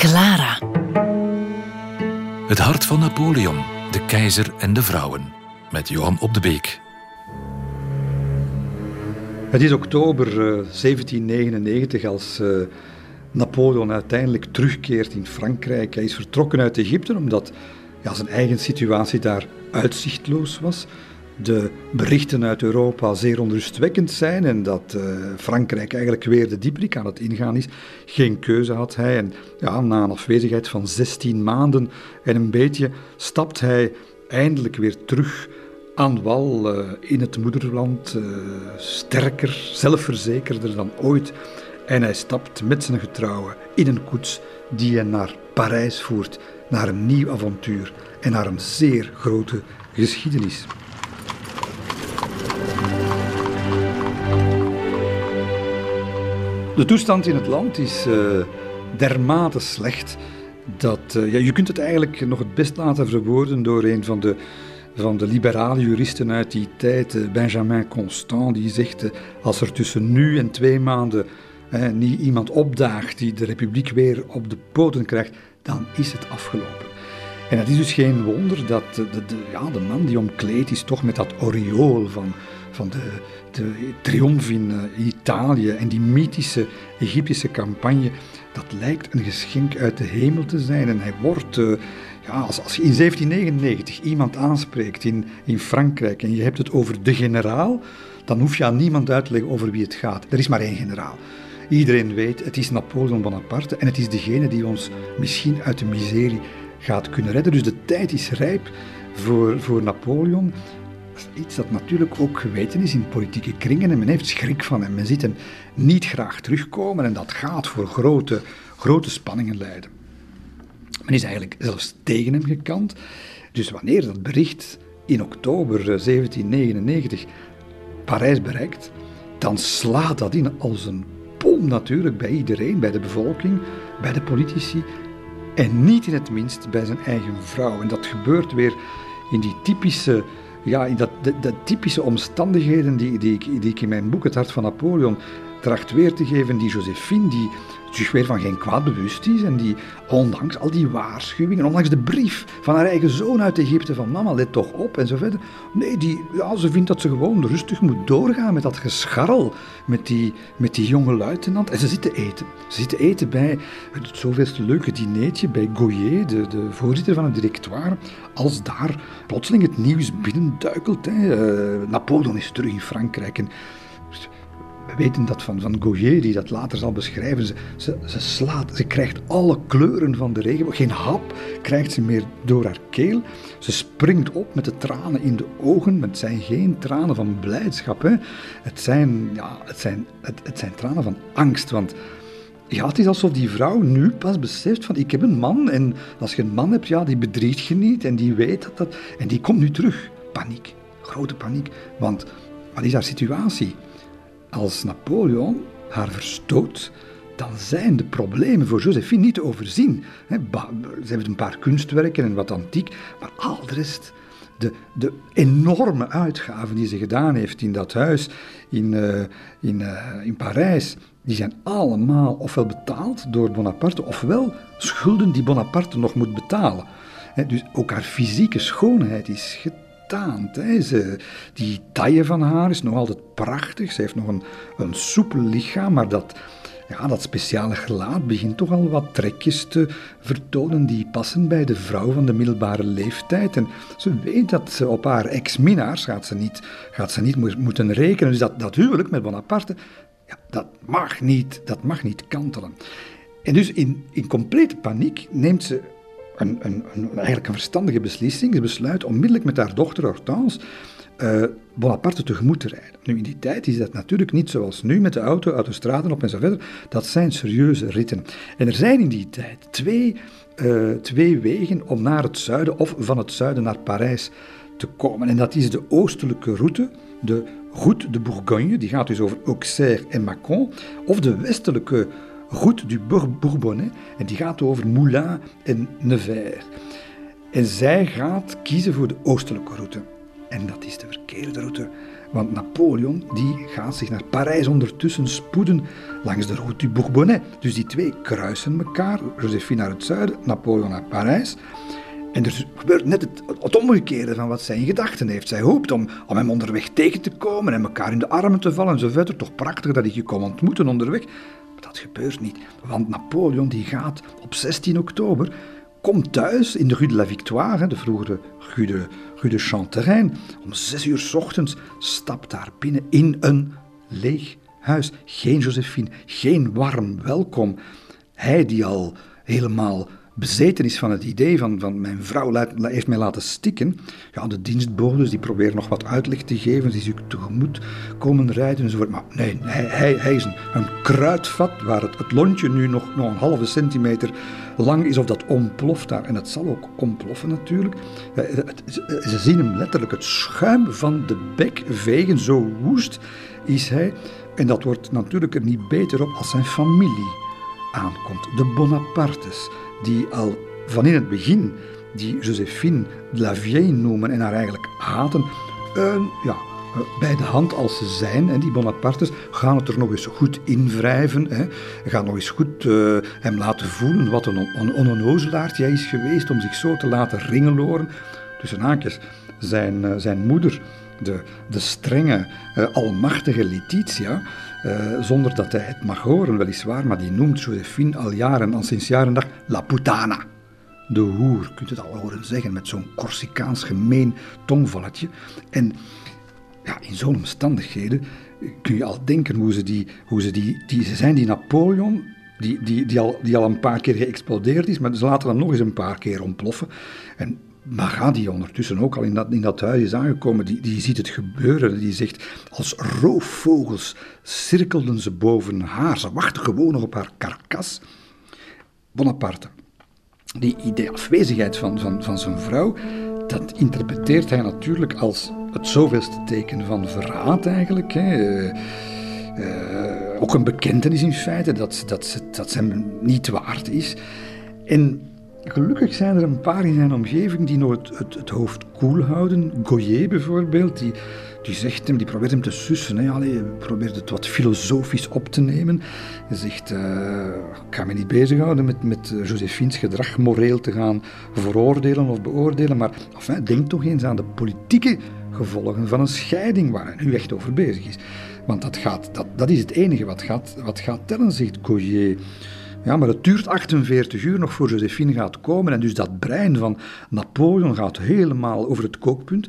Clara. Het hart van Napoleon, de keizer en de vrouwen. Met Johan op de Beek. Het is oktober 1799 eh, als uh, Napoleon uiteindelijk terugkeert in Frankrijk. Hij is vertrokken uit Egypte omdat ja, zijn eigen situatie daar uitzichtloos was de berichten uit Europa zeer onrustwekkend zijn en dat uh, Frankrijk eigenlijk weer de dieprik aan het ingaan is. Geen keuze had hij en ja, na een afwezigheid van 16 maanden en een beetje stapt hij eindelijk weer terug aan wal uh, in het moederland, uh, sterker, zelfverzekerder dan ooit. En hij stapt met zijn getrouwen in een koets die hem naar Parijs voert, naar een nieuw avontuur en naar een zeer grote geschiedenis. De toestand in het land is uh, dermate slecht dat uh, ja, je kunt het eigenlijk nog het best laten verwoorden door een van de, van de liberale juristen uit die tijd, uh, Benjamin Constant, die zegt als er tussen nu en twee maanden niet iemand opdaagt die de republiek weer op de poten krijgt, dan is het afgelopen. En het is dus geen wonder dat de, de, ja, de man die omkleed is, toch met dat oriool van, van de, de triomf in uh, Italië en die mythische Egyptische campagne, dat lijkt een geschenk uit de hemel te zijn. En hij wordt, uh, ja, als, als je in 1799 iemand aanspreekt in, in Frankrijk en je hebt het over de generaal, dan hoef je aan niemand uit te leggen over wie het gaat. Er is maar één generaal. Iedereen weet, het is Napoleon Bonaparte en het is degene die ons misschien uit de miserie gaat kunnen redden. Dus de tijd is rijp voor, voor Napoleon. Iets dat natuurlijk ook geweten is in politieke kringen en men heeft schrik van hem. Men ziet hem niet graag terugkomen en dat gaat voor grote, grote spanningen leiden. Men is eigenlijk zelfs tegen hem gekant. Dus wanneer dat bericht in oktober 1799 Parijs bereikt, dan slaat dat in als een bom natuurlijk bij iedereen, bij de bevolking, bij de politici en niet in het minst bij zijn eigen vrouw. En dat gebeurt weer in die typische, ja, in dat, de, typische omstandigheden die, die, ik, die ik in mijn boek Het Hart van Napoleon tracht weer te geven. Die Josephine, die zich weer van geen kwaad bewust is en die ondanks al die waarschuwingen, ondanks de brief van haar eigen zoon uit Egypte van mama, let toch op en zo verder. Nee, die, ja, ze vindt dat ze gewoon rustig moet doorgaan met dat gescharrel met die, met die jonge luitenant. En ze zitten eten. Ze zitten eten bij het zoveelste leuke dineetje bij Goyer, de, de voorzitter van het directoire. Als daar plotseling het nieuws binnenduikelt. Hè. Uh, Napoleon is terug in Frankrijk en we weten dat van, van Goyer, die dat later zal beschrijven. Ze, ze, ze, slaat, ze krijgt alle kleuren van de regenboog. Geen hap krijgt ze meer door haar keel. Ze springt op met de tranen in de ogen. Het zijn geen tranen van blijdschap. Hè. Het, zijn, ja, het, zijn, het, het zijn tranen van angst. Want ja, het is alsof die vrouw nu pas beseft van ik heb een man. En als je een man hebt, ja, die bedriegt je niet. En die weet dat dat... En die komt nu terug. Paniek. Grote paniek. Want wat is haar situatie? Als Napoleon haar verstoot, dan zijn de problemen voor Josephine niet te overzien. Ze heeft een paar kunstwerken en wat antiek, maar al de rest, de, enorme uitgaven die ze gedaan heeft in dat huis in, uh, in, uh, in Parijs, die zijn allemaal ofwel betaald door Bonaparte, ofwel schulden die Bonaparte nog moet betalen. Dus ook haar fysieke schoonheid is ze, die taille van haar is nog altijd prachtig. Ze heeft nog een, een soepel lichaam, maar dat, ja, dat speciale gelaat begint toch al wat trekjes te vertonen die passen bij de vrouw van de middelbare leeftijd. En ze weet dat ze op haar ex-minnaars gaat ze niet, gaat ze niet moeten rekenen. Dus dat, dat huwelijk met Bonaparte, ja, dat, mag niet, dat mag niet kantelen. En dus in, in complete paniek neemt ze een, een, een, eigenlijk een verstandige beslissing. Ze besluit onmiddellijk met haar dochter Hortense uh, Bonaparte tegemoet te rijden. Nu, in die tijd is dat natuurlijk niet zoals nu met de auto, uit de straten op en zo verder. Dat zijn serieuze ritten. En er zijn in die tijd twee, uh, twee wegen om naar het zuiden of van het zuiden naar Parijs te komen. En dat is de oostelijke route, de Route de Bourgogne, die gaat dus over Auxerre en Mâcon, of de westelijke Route du Bourbonnais. En die gaat over Moulins en Nevers. En zij gaat kiezen voor de oostelijke route. En dat is de verkeerde route. Want Napoleon die gaat zich naar Parijs ondertussen spoeden langs de route du Bourbonnais. Dus die twee kruisen elkaar. Josephine naar het zuiden, Napoleon naar Parijs. En er gebeurt net het, het, omgekeerde van wat zij in gedachten heeft. Zij hoopt om, om hem onderweg tegen te komen en elkaar in de armen te vallen en zo verder. Toch prachtig dat ik je kon ontmoeten onderweg. Dat gebeurt niet, want Napoleon die gaat op 16 oktober, komt thuis in de Rue de la Victoire, de vroegere Rue de, Rue de om 6 uur s ochtends, stapt daar binnen in een leeg huis. Geen Josephine, geen warm welkom. Hij die al helemaal bezeten is van het idee van, van mijn vrouw heeft mij laten stikken. Ja, de dienstbodes die proberen nog wat uitleg te geven, die zich tegemoet komen rijden enzovoort. Maar nee, hij, hij, hij is een, een, kruidvat waar het, het lontje nu nog, nog een halve centimeter lang is of dat ontploft daar. En het zal ook ontploffen natuurlijk. Ze zien hem letterlijk het schuim van de bek vegen, zo woest is hij. En dat wordt natuurlijk er niet beter op als zijn familie aankomt. De Bonapartes die al van in het begin die Josephine de la Vieille noemen en haar eigenlijk haten, uh, ja, bij de hand als ze zijn, en die Bonapartes, gaan het er nog eens goed in wrijven. Hè. Gaan nog eens goed uh, hem laten voelen wat een, een onnozelaard jij is geweest om zich zo te laten ringeloren. Tussen haakjes, zijn, uh, zijn moeder, de, de strenge, almachtige Letitia, uh, zonder dat hij het mag horen, weliswaar, maar die noemt Josephine al jaren, al sinds jaren dag, la putana. De hoer, kunt het al horen zeggen, met zo'n Corsicaans gemeen tongvalletje. En ja, in zo'n omstandigheden kun je al denken hoe ze die, hoe ze die, die ze zijn die Napoleon, die, die, die, al, die al een paar keer geëxplodeerd is, maar ze laten dan nog eens een paar keer ontploffen. En Maga, die ondertussen ook al in dat, in dat huis is aangekomen, die, die ziet het gebeuren. Die zegt, als roofvogels cirkelden ze boven haar. Ze wachten gewoon op haar karkas. Bonaparte, die idee afwezigheid van, van, van zijn vrouw, dat interpreteert hij natuurlijk als het zoveelste teken van verraad eigenlijk. Hè. Uh, ook een bekentenis in feite dat, dat, dat ze hem niet waard is. En Gelukkig zijn er een paar in zijn omgeving die nog het, het, hoofd koel houden. Goyer bijvoorbeeld, die, die zegt hem, die probeert hem te sussen. Allee, probeert het wat filosofisch op te nemen. Hij zegt, uh, ik ga me niet bezighouden met, met Josephine's gedrag moreel te gaan veroordelen of beoordelen, maar denk toch eens aan de politieke gevolgen van een scheiding waar hij nu echt over bezig is. Want dat, gaat, dat, dat is het enige wat gaat, wat gaat tellen, zegt Goyer. Ja, maar het duurt 48 uur nog voor Josephine gaat komen. En dus dat brein van Napoleon gaat helemaal over het kookpunt.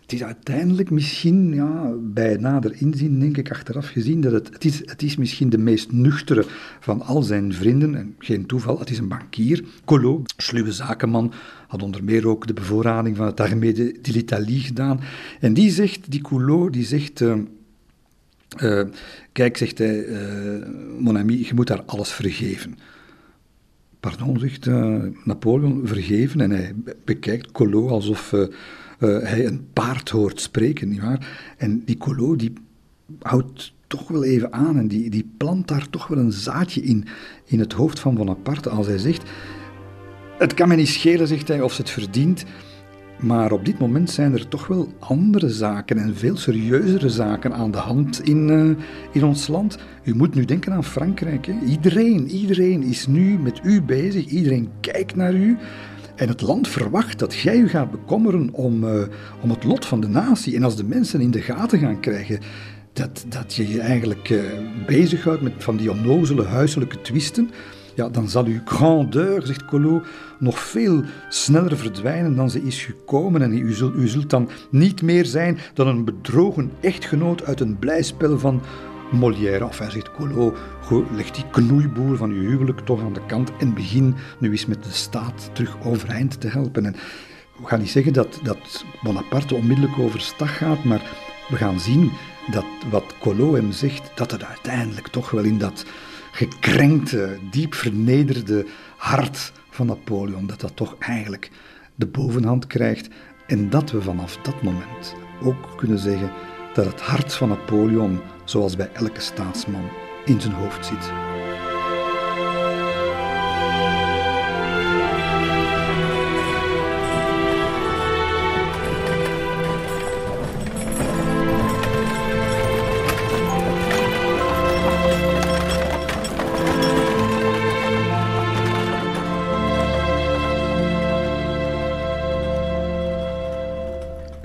Het is uiteindelijk misschien, ja, bij nader inzien, denk ik, achteraf gezien, dat het, het, is, het is misschien de meest nuchtere van al zijn vrienden. En geen toeval, het is een bankier. Collot, sluwe zakenman, had onder meer ook de bevoorrading van het Armée de, l'Italie gedaan. En die zegt, die Collot, die zegt... Uh, uh, kijk, zegt hij, uh, mon ami, je moet daar alles vergeven. Pardon, zegt uh, Napoleon, vergeven. En hij bekijkt Collot alsof hij een paard hoort spreken, nietwaar? En die Collot, die houdt toch wel even aan en die, die plant daar toch wel een zaadje in, in het hoofd van Bonaparte als hij zegt... Het kan me niet schelen, zegt hij, of ze het verdient... Maar op dit moment zijn er toch wel andere zaken en veel serieuzere zaken aan de hand in, uh, in ons land. U moet nu denken aan Frankrijk. Hè. Iedereen, iedereen is nu met u bezig. Iedereen kijkt naar u. En het land verwacht dat jij u gaat bekommeren om, uh, om het lot van de natie. En als de mensen in de gaten gaan krijgen dat, dat je je eigenlijk uh, bezighoudt met van die onnozele huiselijke twisten ja, dan zal uw grandeur, zegt Collot, nog veel sneller verdwijnen dan ze is gekomen. En u zult, u zult dan niet meer zijn dan een bedrogen echtgenoot uit een blijspel van Molière. Of hij zegt Collot, leg die knoeiboer van uw huwelijk toch aan de kant en begin nu eens met de staat terug overeind te helpen. En we gaan niet zeggen dat, dat Bonaparte onmiddellijk overstag gaat, maar we gaan zien dat wat Collot hem zegt, dat het uiteindelijk toch wel in dat gekrenkte, diep vernederde hart van Napoleon, dat dat toch eigenlijk de bovenhand krijgt en dat we vanaf dat moment ook kunnen zeggen dat het hart van Napoleon, zoals bij elke staatsman, in zijn hoofd zit.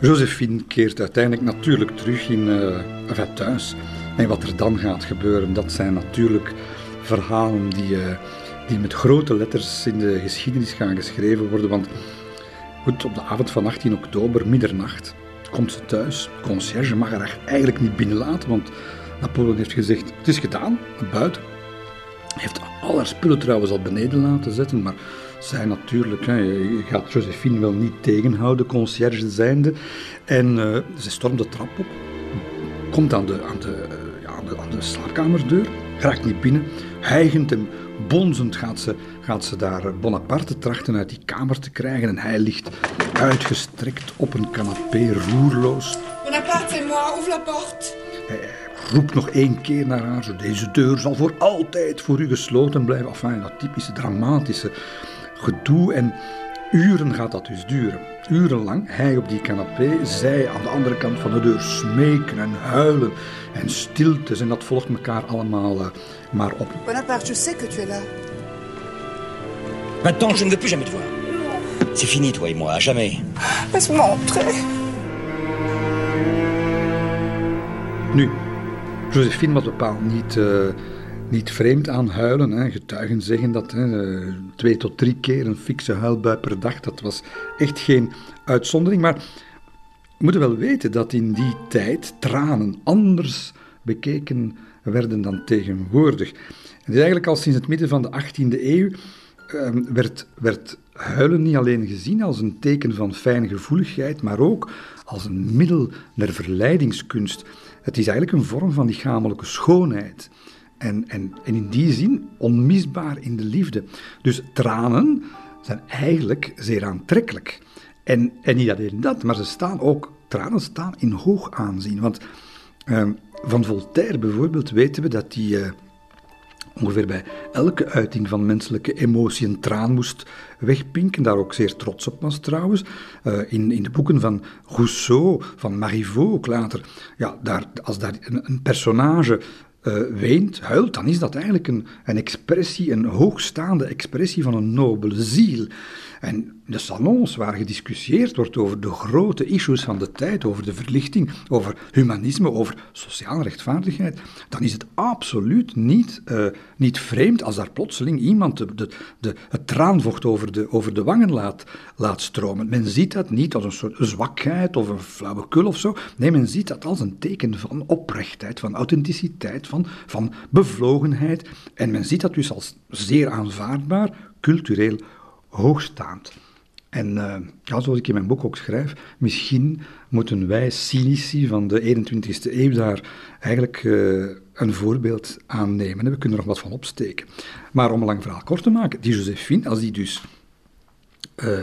Josephine keert uiteindelijk natuurlijk terug in, uh, thuis. En wat er dan gaat gebeuren, dat zijn natuurlijk verhalen die, uh, die met grote letters in de geschiedenis gaan geschreven worden. Want goed, op de avond van 18 oktober, middernacht, komt ze thuis. De conciërge mag haar eigenlijk niet binnenlaten, want Napoleon heeft gezegd, het is gedaan, buiten. Hij heeft al haar spullen trouwens al beneden laten zetten, maar zij natuurlijk, hè, je gaat Josephine wel niet tegenhouden, conciërge zijnde. En uh, ze stormt de trap op, komt aan de, aan de, ja, aan de, aan de slaapkamerdeur, raakt niet binnen, hijgend en bonzend gaat ze, gaat ze daar Bonaparte trachten uit die kamer te krijgen. En hij ligt uitgestrekt op een canapé, roerloos. Bonaparte, c'est moi, ouvre la porte. Hij roept nog één keer naar haar, zo, deze deur zal voor altijd voor u gesloten blijven. Enfin, dat typische dramatische gedoe. En uren gaat dat dus duren. Urenlang, hij op die canapé, zij aan de andere kant van de deur smeken en huilen en stiltes. En dat volgt elkaar allemaal uh, maar op. Bonaparte, je sais que tu es là. Maintenant, je ne veux plus jamais te voir. C'est fini, toi et moi, à jamais. Laisse-moi entrer. Nu, Josephine was bepaald niet... Uh, niet vreemd aan huilen. Hè. Getuigen zeggen dat hè, twee tot drie keer een fikse huilbui per dag. Dat was echt geen uitzondering. Maar we moeten wel weten dat in die tijd tranen anders bekeken werden dan tegenwoordig. En eigenlijk al sinds het midden van de 18e eeuw ehm, werd, werd huilen niet alleen gezien als een teken van fijngevoeligheid, maar ook als een middel naar verleidingskunst. Het is eigenlijk een vorm van lichamelijke schoonheid. En, en, en in die zin onmisbaar in de liefde. Dus tranen zijn eigenlijk zeer aantrekkelijk. En, en niet alleen dat, maar ze staan ook, tranen staan in hoog aanzien. Want uh, van Voltaire bijvoorbeeld weten we dat hij uh, ongeveer bij elke uiting van menselijke emotie een traan moest wegpinken. Daar ook zeer trots op was trouwens. Uh, in, in de boeken van Rousseau, van Marivaux ook later. Ja, daar, als daar een, een personage uh, weent, huilt, dan is dat eigenlijk een, een expressie, een hoogstaande expressie van een nobele ziel. En de salons waar gediscussieerd wordt over de grote issues van de tijd, over de verlichting, over humanisme, over sociale rechtvaardigheid, dan is het absoluut niet, uh, niet vreemd als daar plotseling iemand de, de, het traanvocht over de, over de wangen laat, laat stromen. Men ziet dat niet als een soort zwakheid of een flauwekul of zo. Nee, men ziet dat als een teken van oprechtheid, van authenticiteit, van, van bevlogenheid. En men ziet dat dus als zeer aanvaardbaar, cultureel hoogstaand. En uh, ja, zoals ik in mijn boek ook schrijf, misschien moeten wij cynici van de 21ste eeuw daar eigenlijk uh, een voorbeeld aan nemen. We kunnen er nog wat van opsteken. Maar om een lang verhaal kort te maken, die Josephine, als die dus uh,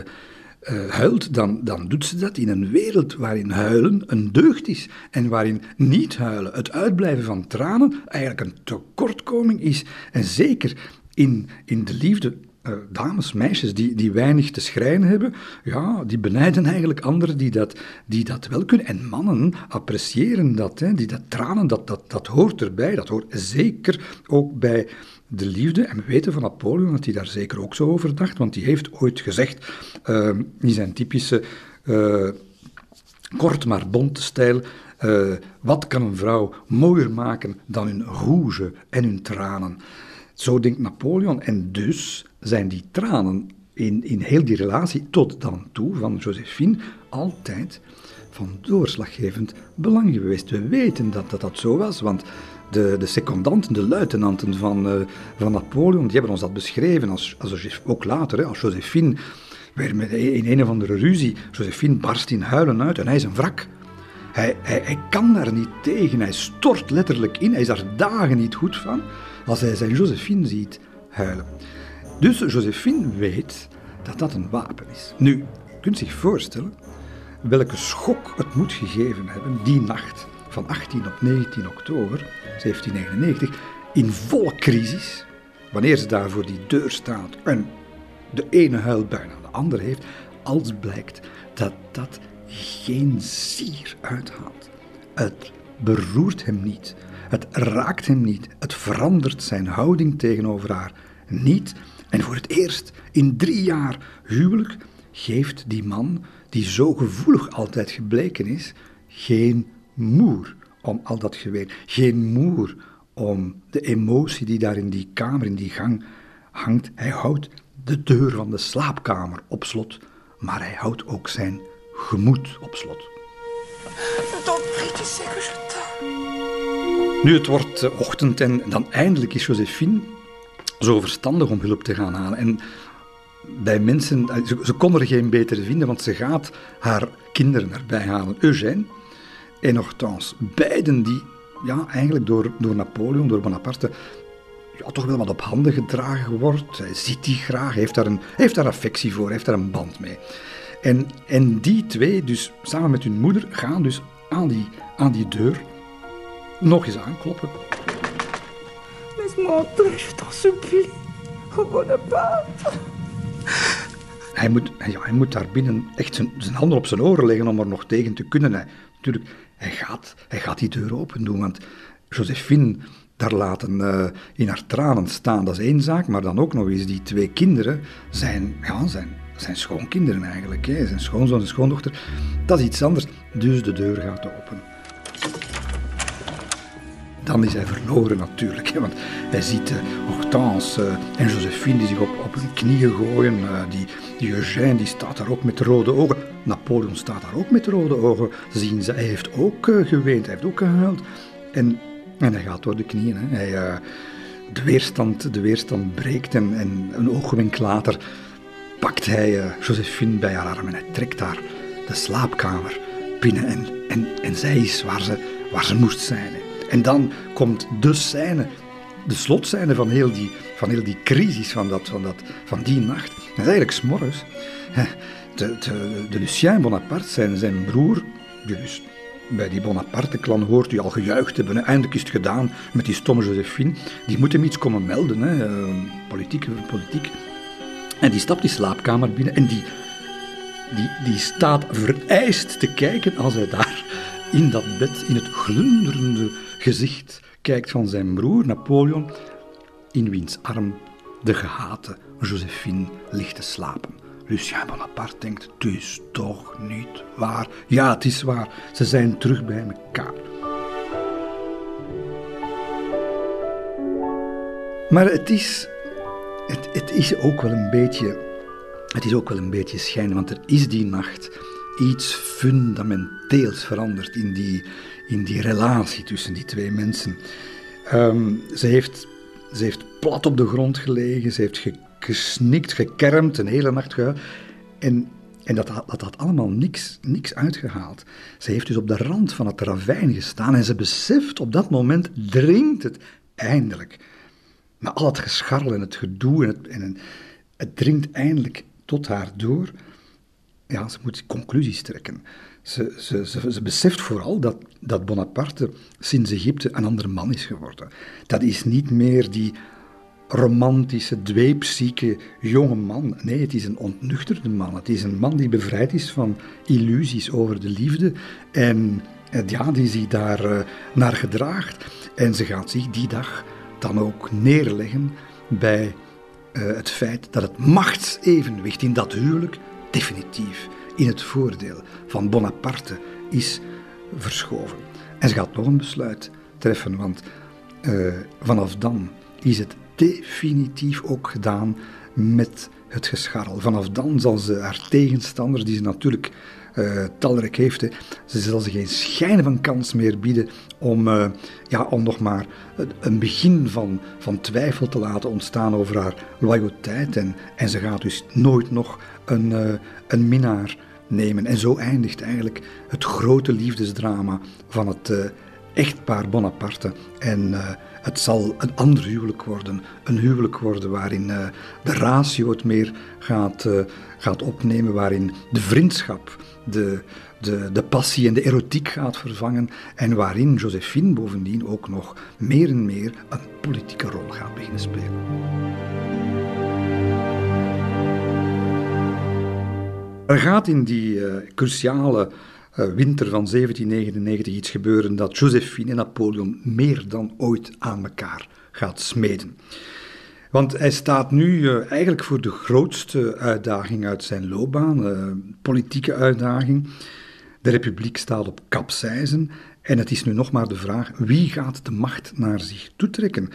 huilt, dan, dan doet ze dat in een wereld waarin huilen een deugd is. En waarin niet huilen, het uitblijven van tranen, eigenlijk een tekortkoming is. En zeker in, in de liefde uh, dames, meisjes die, die weinig te schrijnen hebben, ja, die benijden eigenlijk anderen die dat, die dat wel kunnen. En mannen appreciëren dat, hè, die dat tranen, dat, dat, dat hoort erbij. Dat hoort zeker ook bij de liefde. En we weten van Napoleon dat hij daar zeker ook zo over dacht, want hij heeft ooit gezegd, uh, in zijn typische uh, kort maar bonte stijl, uh, wat kan een vrouw mooier maken dan hun rouge en hun tranen? Zo denkt Napoleon. En dus zijn die tranen in, in heel die relatie tot dan toe van Josephine altijd van doorslaggevend belang geweest. We weten dat dat, zo was, want de, de secondanten, de luitenanten van, uh, van Napoleon, die hebben ons dat beschreven, als, als, ook later, hè, als Josephine weer met, in een of andere ruzie, Josephine barst in huilen uit en hij is een wrak. Hij, hij, hij kan daar niet tegen, hij stort letterlijk in, hij is daar dagen niet goed van als hij zijn Josephine ziet huilen. Dus Josephine weet dat dat een wapen is. Nu, je kunt zich voorstellen welke schok het moet gegeven hebben die nacht van 18 op 19 oktober 1799 in volle crisis, wanneer ze daar voor die deur staat en de ene huilbui naar de andere heeft, als blijkt dat dat geen zier uithaalt. Het beroert hem niet. Het raakt hem niet. Het verandert zijn houding tegenover haar niet. En voor het eerst in drie jaar huwelijk geeft die man, die zo gevoelig altijd gebleken is, geen moer om al dat geween. Geen moer om de emotie die daar in die kamer, in die gang hangt. Hij houdt de deur van de slaapkamer op slot, maar hij houdt ook zijn gemoed op slot. Nu, het wordt eh, ochtend en dan eindelijk is Josephine zo verstandig om hulp te gaan halen. En bij mensen, eh, ze, kon er geen betere vinden, want ze gaat haar kinderen erbij halen. Eugène en Hortense. Beiden die ja, eigenlijk door, door Napoleon, door Bonaparte, ja, toch wel wat op handen gedragen wordt. Hij ziet die graag, heeft daar een, heeft daar affectie voor, heeft daar een band mee. En, en die twee, dus samen met hun moeder, gaan dus aan die, aan die deur nog eens aankloppen. Laisse-moi entrer, je t'en supplie. Oh Bonaparte. Hij moet, ja, hij moet daar binnen echt zijn, zijn handen op zijn oren leggen om er nog tegen te kunnen. Hij, natuurlijk, hij gaat, hij gaat die deur open doen, want Josephine daar laten uh, in haar tranen staan, dat is één zaak, maar dan ook nog eens die twee kinderen zijn, ja, zijn, zijn schoonkinderen eigenlijk, hè, zijn schoonzoon en schoondochter, dat is iets anders. Dus de deur gaat open. Dan is hij verloren natuurlijk, hè, want hij ziet uh, Hortense uh, en Josephine die zich op, op hun knieën gooien. Uh, die, die Eugène die staat daar ook met rode ogen. Napoleon staat daar ook met rode ogen. Zien ze, hij heeft ook geweend, hij heeft ook gehuild. En, en hij gaat door de knieën. Hè. Hij, de, weerstand, de weerstand breekt en, en een oogwenk later pakt hij Josephine bij haar arm en hij trekt haar de slaapkamer binnen. En, en, en zij is waar ze, waar ze moest zijn. En dan komt de scène, de slotscène van heel die, van heel die crisis van, dat, van, dat, van die nacht. Dat is eigenlijk s'morgens. De, de, de Lucien Bonaparte, zijn, zijn broer, dus bij die Bonaparte-klan hoort u al gejuicht hebben. Eindelijk is het gedaan met die stomme Josephine. Die moet hem iets komen melden, hè. politiek, politiek. En die stapt die slaapkamer binnen en die, die, die staat vereist te kijken als hij daar in dat bed, in het glunderende gezicht kijkt van zijn broer Napoleon, in wiens arm de gehate Josephine ligt te slapen. Lucien Bonaparte denkt, het is toch niet waar. Ja, het is waar, ze zijn terug bij elkaar. Maar het is, het, het is ook wel een beetje, het is ook wel een beetje schijn, want er is die nacht iets fundamenteels veranderd in die, in die relatie tussen die twee mensen. Um, ze, heeft, ze heeft plat op de grond gelegen, ze heeft gesnikt, gekermd, een hele nacht gehuild. En, en dat, dat had allemaal niks, niks uitgehaald. Ze heeft dus op de rand van het ravijn gestaan en ze beseft op dat moment, dringt het eindelijk. Maar al het gescharrel en het gedoe en het, en het dringt eindelijk tot haar door. Ja, ze moet conclusies trekken. Ze, ze, ze, beseft vooral dat, dat Bonaparte sinds Egypte een andere man is geworden. Dat is niet meer die romantische, dweepzieke jonge man. Nee, het is een ontnuchterde man. Het is een man die bevrijd is van illusies over de liefde en ja, die zich daar uh, naar gedraagt. En ze gaat zich die dag dan ook neerleggen bij uh, het feit dat het machtsevenwicht in dat huwelijk definitief in het voordeel van Bonaparte is verschoven. En ze gaat nog een besluit treffen, want uh, vanaf dan is het definitief ook gedaan met het gescharrel. Vanaf dan zal ze haar tegenstanders, die ze natuurlijk uh, talrijk heeft, ze zal ze geen schijn van kans meer bieden om, uh, ja, om nog maar een begin van, van twijfel te laten ontstaan over haar loyaliteit. En, en ze gaat dus nooit nog een, uh, een minnaar nemen. En zo eindigt eigenlijk het grote liefdesdrama van het echtpaar Bonaparte en het zal een ander huwelijk worden. Een huwelijk worden waarin de ratio het meer gaat, gaat opnemen, waarin de vriendschap, de, de, de passie en de erotiek gaat vervangen en waarin Josephine bovendien ook nog meer en meer een politieke rol gaat beginnen spelen. Er gaat in die uh, cruciale uh, winter van 1799 iets gebeuren dat Josephine en Napoleon meer dan ooit aan elkaar gaat smeden. Want hij staat nu eh, eigenlijk voor de grootste uitdaging uit zijn loopbaan, politieke uitdaging. De republiek staat op kapseizen en het is nu nog maar de vraag wie gaat de macht naar zich toetrekken.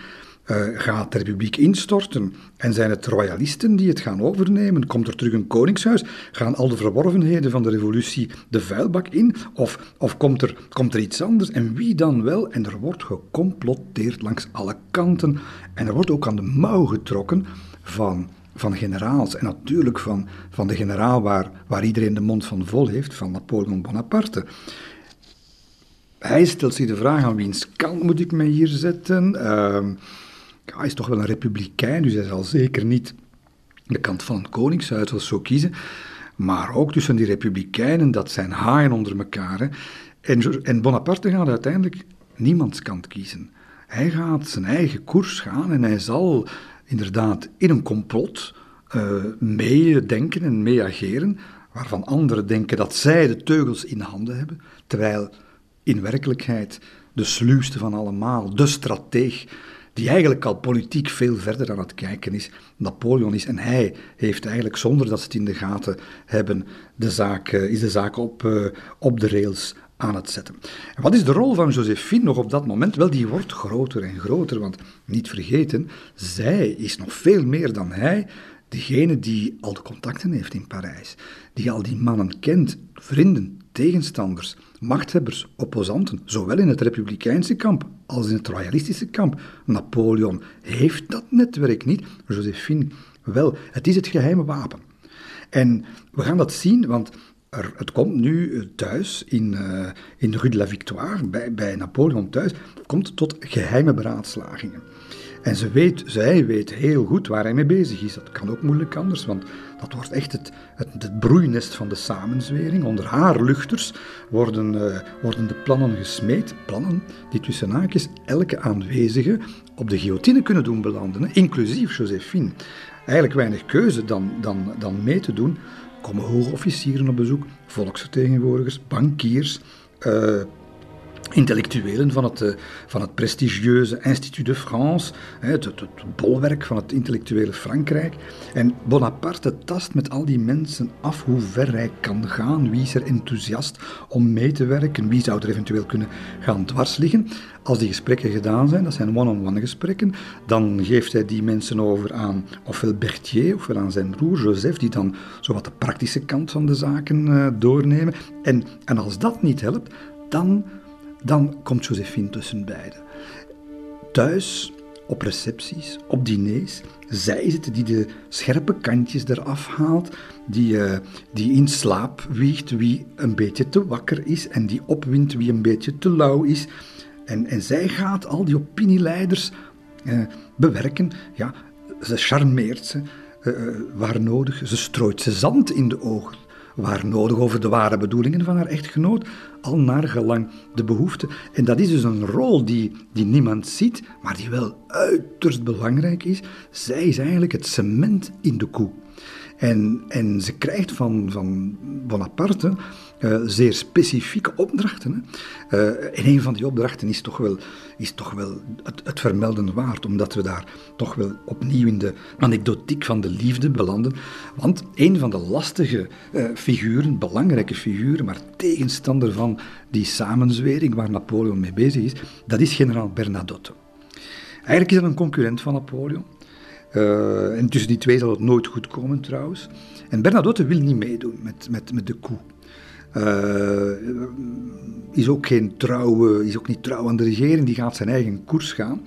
Uh, gaat de republiek instorten? En zijn het royalisten die het gaan overnemen? Komt er terug een koningshuis? Gaan al de verworvenheden van de revolutie de vuilbak in? Of, of komt, er, komt er iets anders? En wie dan wel? En er wordt gecomploteerd langs alle kanten. En er wordt ook aan de mouw getrokken van, van generaals. En natuurlijk van, van de generaal waar, waar iedereen de mond van vol heeft, van Napoleon Bonaparte. Hij stelt zich de vraag aan wiens kant moet ik mij hier zetten? Uh, hij is toch wel een republikein, dus hij zal zeker niet de kant van het koningshuis of zo kiezen. Maar ook tussen die republikeinen, dat zijn haaien onder elkaar. En, en Bonaparte gaat uiteindelijk niemands kant kiezen. Hij gaat zijn eigen koers gaan en hij zal inderdaad in een complot uh, meedenken en mee ageren, waarvan anderen denken dat zij de teugels in handen hebben, terwijl in werkelijkheid de sluwste van allemaal, de strateeg, die eigenlijk al politiek veel verder aan het kijken is, Napoleon is. En hij heeft eigenlijk, zonder dat ze het in de gaten hebben, de zaak, eh, is de zaak op, uh, op de rails aan het zetten. En wat is de rol van Josephine nog op dat moment? Wel, die wordt groter en groter, want niet vergeten, zij is nog veel meer dan hij degene die al de contacten heeft in Parijs, die al die mannen kent, vrienden, tegenstanders, machthebbers, opposanten, zowel in het republikeinse kamp als in het royalistische kamp. Napoleon heeft dat netwerk niet, Josephine wel. Het is het geheime wapen. En we gaan dat zien, want het komt nu eh, thuis in, uh, in Rue de la Victoire, bij, bij Napoleon thuis, komt tot geheime beraadslagingen. En ze weet, zij weet heel goed waar hij mee bezig is. Dat kan ook moeilijk anders, want dat wordt echt het, het, het broeinest van de samenzwering. Onder haar luchters worden, uh, worden de plannen gesmeed. Plannen die tussen haakjes elke aanwezige op de guillotine kunnen doen belanden, inclusief Josephine. Eigenlijk weinig keuze dan, dan, dan mee te doen. Komen hoge officieren op bezoek, volksvertegenwoordigers, bankiers, uh, intellectuelen van het, eh, van het prestigieuze Institut de France, het, het, bolwerk van het intellectuele Frankrijk. En Bonaparte tast met al die mensen af hoe ver hij kan gaan, wie is er enthousiast om mee te werken, wie zou er eventueel kunnen gaan dwars liggen. Als die gesprekken gedaan zijn, dat zijn one-on-one gesprekken, dan geeft hij die mensen over aan ofwel Berthier ofwel aan zijn broer Joseph, die dan zowat de praktische kant van de zaken uh, doornemen. En, en als dat niet helpt, dan dan komt Josephine tussen beiden. Thuis, op recepties, op diners, zij is het die de scherpe kantjes eraf haalt, die, uh, die in slaap wiegt wie een beetje te wakker is en die opwint wie een beetje te lauw is. En, en zij gaat al die opinieleiders uh, bewerken. Ja, ze charmeert ze uh, waar nodig. Ze strooit ze zand in de ogen waar nodig over de ware bedoelingen van haar echtgenoot, al naar gelang de behoefte. En dat is dus een rol die, die niemand ziet, maar die wel uiterst belangrijk is. Zij is eigenlijk het cement in de koe. En, en ze krijgt van, van Bonaparte uh, zeer specifieke opdrachten. Uh, en een van die opdrachten is toch wel, is toch wel het, het, vermelden waard, omdat we daar toch wel opnieuw in de anekdotiek van de liefde belanden. Want een van de lastige uh, figuren, belangrijke figuren, maar tegenstander van die samenzwering waar Napoleon mee bezig is, dat is generaal Bernadotte. Eigenlijk is dat een concurrent van Napoleon. En tussen die twee zal het nooit goed komen trouwens. En Bernadotte wil niet meedoen met, met, met de coup. Uh, is ook geen trouwe, is ook niet trouw aan de regering, die gaat zijn eigen koers gaan.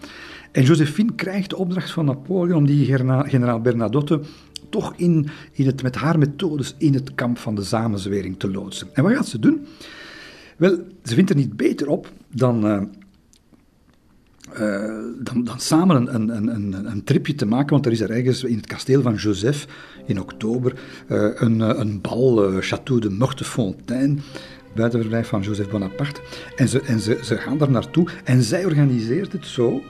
En Josephine krijgt de opdracht van Napoleon om die generaal Bernadotte toch in, in het, met haar methodes in het kamp van de samenzwering te loodsen. En wat gaat ze doen? Wel, ze vindt er niet beter op dan, uh, dan, dan, samen een, een, een, een, tripje te maken, want er is er ergens in het kasteel van Joseph in oktober uh, een, een bal, Château de Mortefontaine, buitenverblijf van Joseph Bonaparte. En, ze, en ze gaan daar naartoe en zij organiseert het zo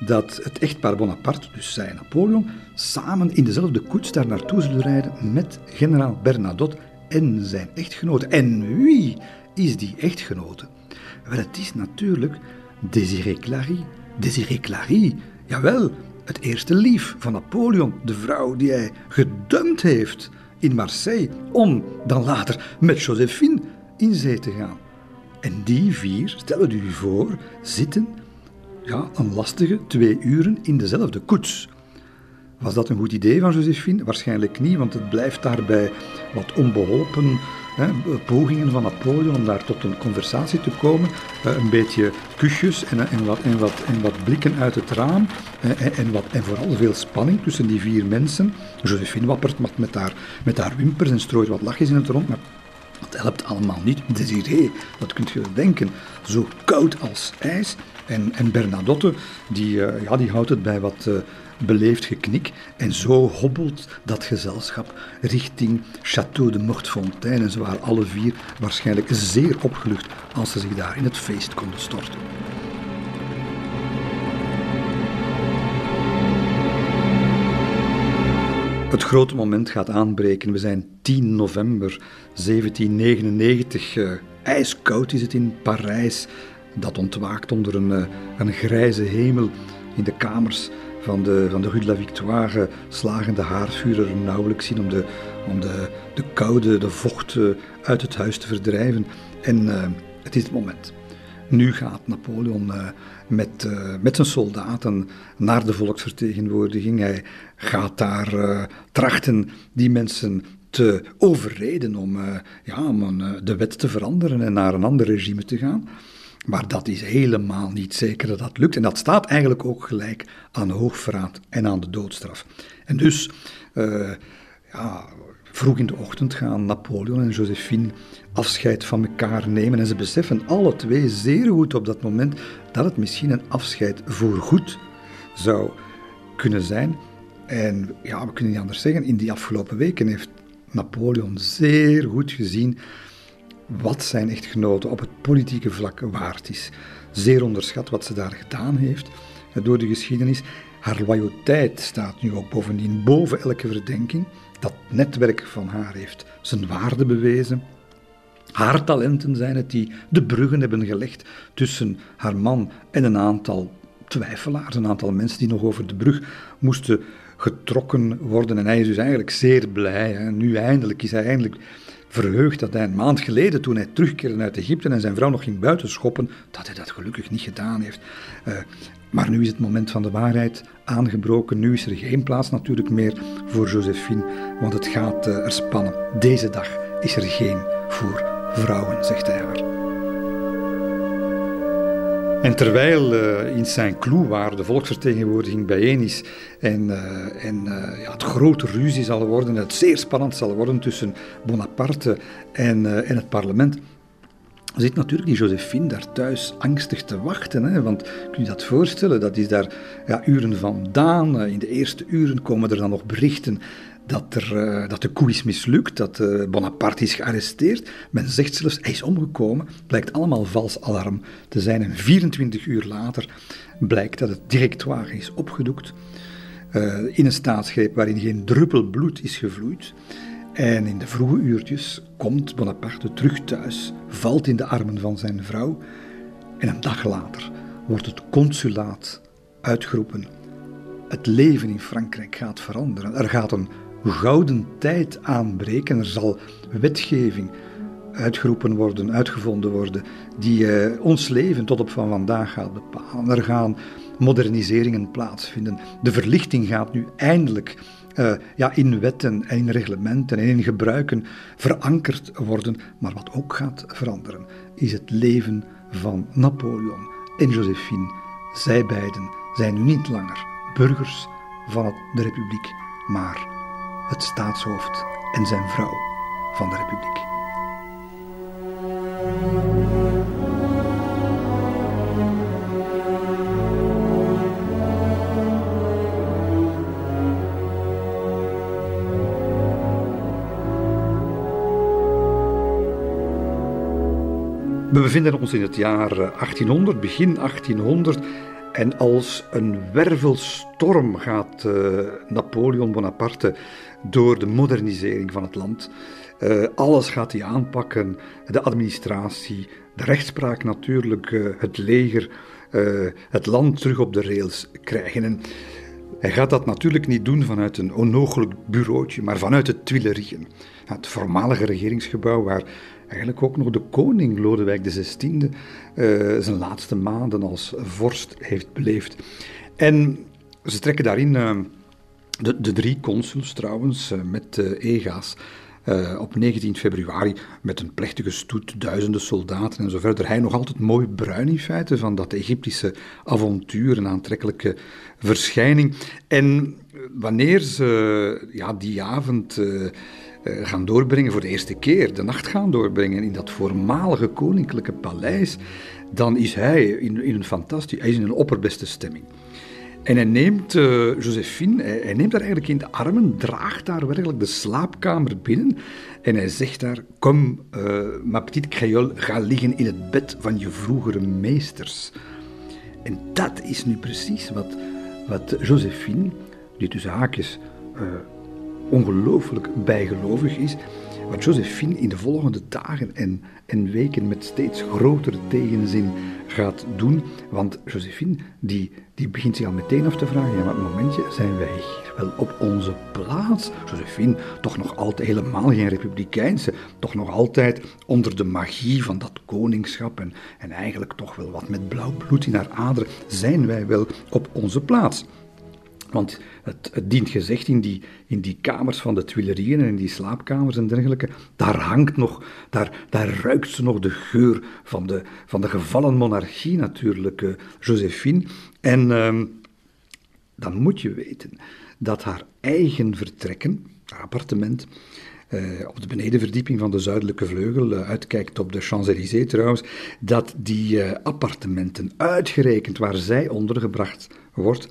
dat het echtpaar Bonaparte, dus zij en Napoleon, samen in dezelfde koets daar naartoe zullen rijden met generaal Bernadotte en zijn echtgenote. En wie is die echtgenote? Wel, het is natuurlijk Désiré Clary. Désiré Clary, jawel, het eerste lief van Napoleon, de vrouw die hij gedumpt heeft in Marseille, om dan later met Josephine in zee te gaan. En die vier, stel u voor, zitten ja, een lastige twee uren in dezelfde koets. Was dat een goed idee van Josephine? Waarschijnlijk niet, want het blijft daarbij wat onbeholpen hè, pogingen van Napoleon om daar tot een conversatie te komen. Eh, een beetje kusjes en, wat, en, wat, en wat blikken uit het raam. En, en, wat, en vooral veel spanning tussen die vier mensen. Josephine wappert met, haar, met haar wimpers en strooit wat lachjes in het rond. Maar dat helpt allemaal niet. Desiree, dat kunt je denken, zo koud als ijs. En, en Bernadotte, die, ja, die houdt het bij wat beleefd geknik. En zo hobbelt dat gezelschap richting Château de Mortefontaine. En ze waren alle vier waarschijnlijk zeer opgelucht als ze zich daar in het feest konden storten. Het grote moment gaat aanbreken. We zijn 10 november 1799. Uh, ijskoud is het in Parijs. Dat ontwaakt onder een, uh, een grijze hemel. In de kamers van de, van de Rue de la Victoire slagen de nauwelijks in om de, om de, de koude, de vocht uh, uit het huis te verdrijven. En uh, het is het moment. Nu gaat Napoleon met, met zijn soldaten naar de volksvertegenwoordiging. Hij gaat daar trachten die mensen te overreden om, ja, om de wet te veranderen en naar een ander regime te gaan. Maar dat is helemaal niet zeker dat dat lukt. En dat staat eigenlijk ook gelijk aan hoogverraad en aan de doodstraf. En dus, ja, vroeg in de ochtend gaan Napoleon en Josephine afscheid van elkaar nemen. En ze beseffen alle twee zeer goed op dat moment dat het misschien een afscheid voorgoed zou kunnen zijn. En ja, we kunnen niet anders zeggen, in die afgelopen weken heeft Napoleon zeer goed gezien wat zijn echtgenote op het politieke vlak waard is. Zeer onderschat wat ze daar gedaan heeft door de geschiedenis. Haar loyaliteit staat nu ook bovendien boven elke verdenking. Dat netwerk van haar heeft zijn waarde bewezen. Haar talenten zijn het die de bruggen hebben gelegd tussen haar man en een aantal twijfelaars, een aantal mensen die nog over de brug moesten getrokken worden. En hij is dus eigenlijk zeer blij. Hè. Nu eindelijk is hij eindelijk verheugd dat hij een maand geleden, toen hij terugkeerde uit Egypte en zijn vrouw nog ging buitenschoppen, dat hij dat gelukkig niet gedaan heeft. Uh, maar nu is het moment van de waarheid aangebroken. Nu is er geen plaats natuurlijk meer voor Josephine, want het gaat uh, er spannen. Deze dag is er geen voor vrouwen, zegt hij haar. En terwijl uh, in Saint-Cloud, waar de volksvertegenwoordiging bijeen is en, uh, en uh, ja, het grote ruzie zal worden, het zeer spannend zal worden tussen Bonaparte en, en het parlement, zit natuurlijk die Josephine daar thuis angstig te wachten. Hè? Want kun je dat voorstellen? Dat is daar ja, uren vandaan. In de eerste uren komen er dan nog berichten dat, er, uh, dat de koe is mislukt, dat uh, Bonaparte is gearresteerd. Men zegt zelfs, hij is omgekomen. Blijkt allemaal vals alarm te zijn. En 24 uur later blijkt dat het directoire is opgedoekt. Uh, in een staatsgreep waarin geen druppel bloed is gevloeid. En in de vroege uurtjes komt Bonaparte terug thuis, valt in de armen van zijn vrouw. En een dag later wordt het consulaat uitgeroepen. Het leven in Frankrijk gaat veranderen. Er gaat een gouden tijd aanbreken. Er zal wetgeving uitgeroepen worden, uitgevonden worden, die uh, ons leven tot op van vandaag gaat bepalen. Er gaan moderniseringen plaatsvinden. De verlichting gaat nu eindelijk uh, ja, in wetten en in reglementen en in gebruiken verankerd worden. Maar wat ook gaat veranderen, is het leven van Napoleon en Josephine. Zij beiden zijn nu niet langer burgers van de Republiek, maar het staatshoofd en zijn vrouw van de Republiek. We bevinden ons in het jaar 1800, begin 1800. En als een wervelstorm gaat uh, Napoleon Bonaparte door de modernisering van het land. Uh, alles gaat hij aanpakken: de administratie, de rechtspraak natuurlijk, uh, het leger, het land terug op de rails krijgen. En Hij gaat dat natuurlijk niet doen vanuit een onogelijk bureautje, maar vanuit het Tuilerieën. Het voormalige regeringsgebouw waar eigenlijk ook nog de koning Lodewijk XVI uh, eh, zijn laatste maanden als vorst heeft beleefd. En ze trekken daarin uh, de, de, drie consuls trouwens, uh, met ega's. Op 19 februari met een plechtige stoet, duizenden soldaten en zo verder. Hij nog altijd mooi bruin in feite van dat Egyptische avontuur, een aantrekkelijke verschijning. En wanneer ze ja, die avond gaan doorbrengen voor de eerste keer, de nacht gaan doorbrengen in dat voormalige koninklijke paleis, dan is hij in, in een fantastisch, hij is in een opperbeste stemming. En hij neemt uh, Josephine, hij, neemt haar eigenlijk in de armen, draagt haar werkelijk de slaapkamer binnen en hij zegt daar, kom, uh, ma petite créole, ga liggen in het bed van je vroegere meesters. En dat is nu precies wat, wat Josephine, die tussen haakjes ongelooflijk bijgelovig is, wat Josephine in de volgende dagen en, en weken met steeds grotere tegenzin gaat doen. Want Josephine, die, die begint zich al meteen af te vragen, ja, maar het momentje zijn wij hier wel op onze plaats. Josephine, toch nog altijd helemaal geen republikeinse, toch nog altijd onder de magie van dat koningschap en, en eigenlijk toch wel wat met blauw bloed in haar aderen, zijn wij wel op onze plaats. Want het, het, dient gezegd, in die, in die kamers van de Tuilerieën en in die slaapkamers en dergelijke, daar hangt nog, daar, daar ruikt ze nog de geur van de, van de gevallen monarchie natuurlijk, uh, Josephine. En uh, dan moet je weten dat haar eigen vertrekken, haar appartement, uh, op de benedenverdieping van de zuidelijke vleugel, uh, uitkijkt op de Champs-Élysées trouwens, dat die appartementen, uitgerekend waar zij ondergebracht wordt,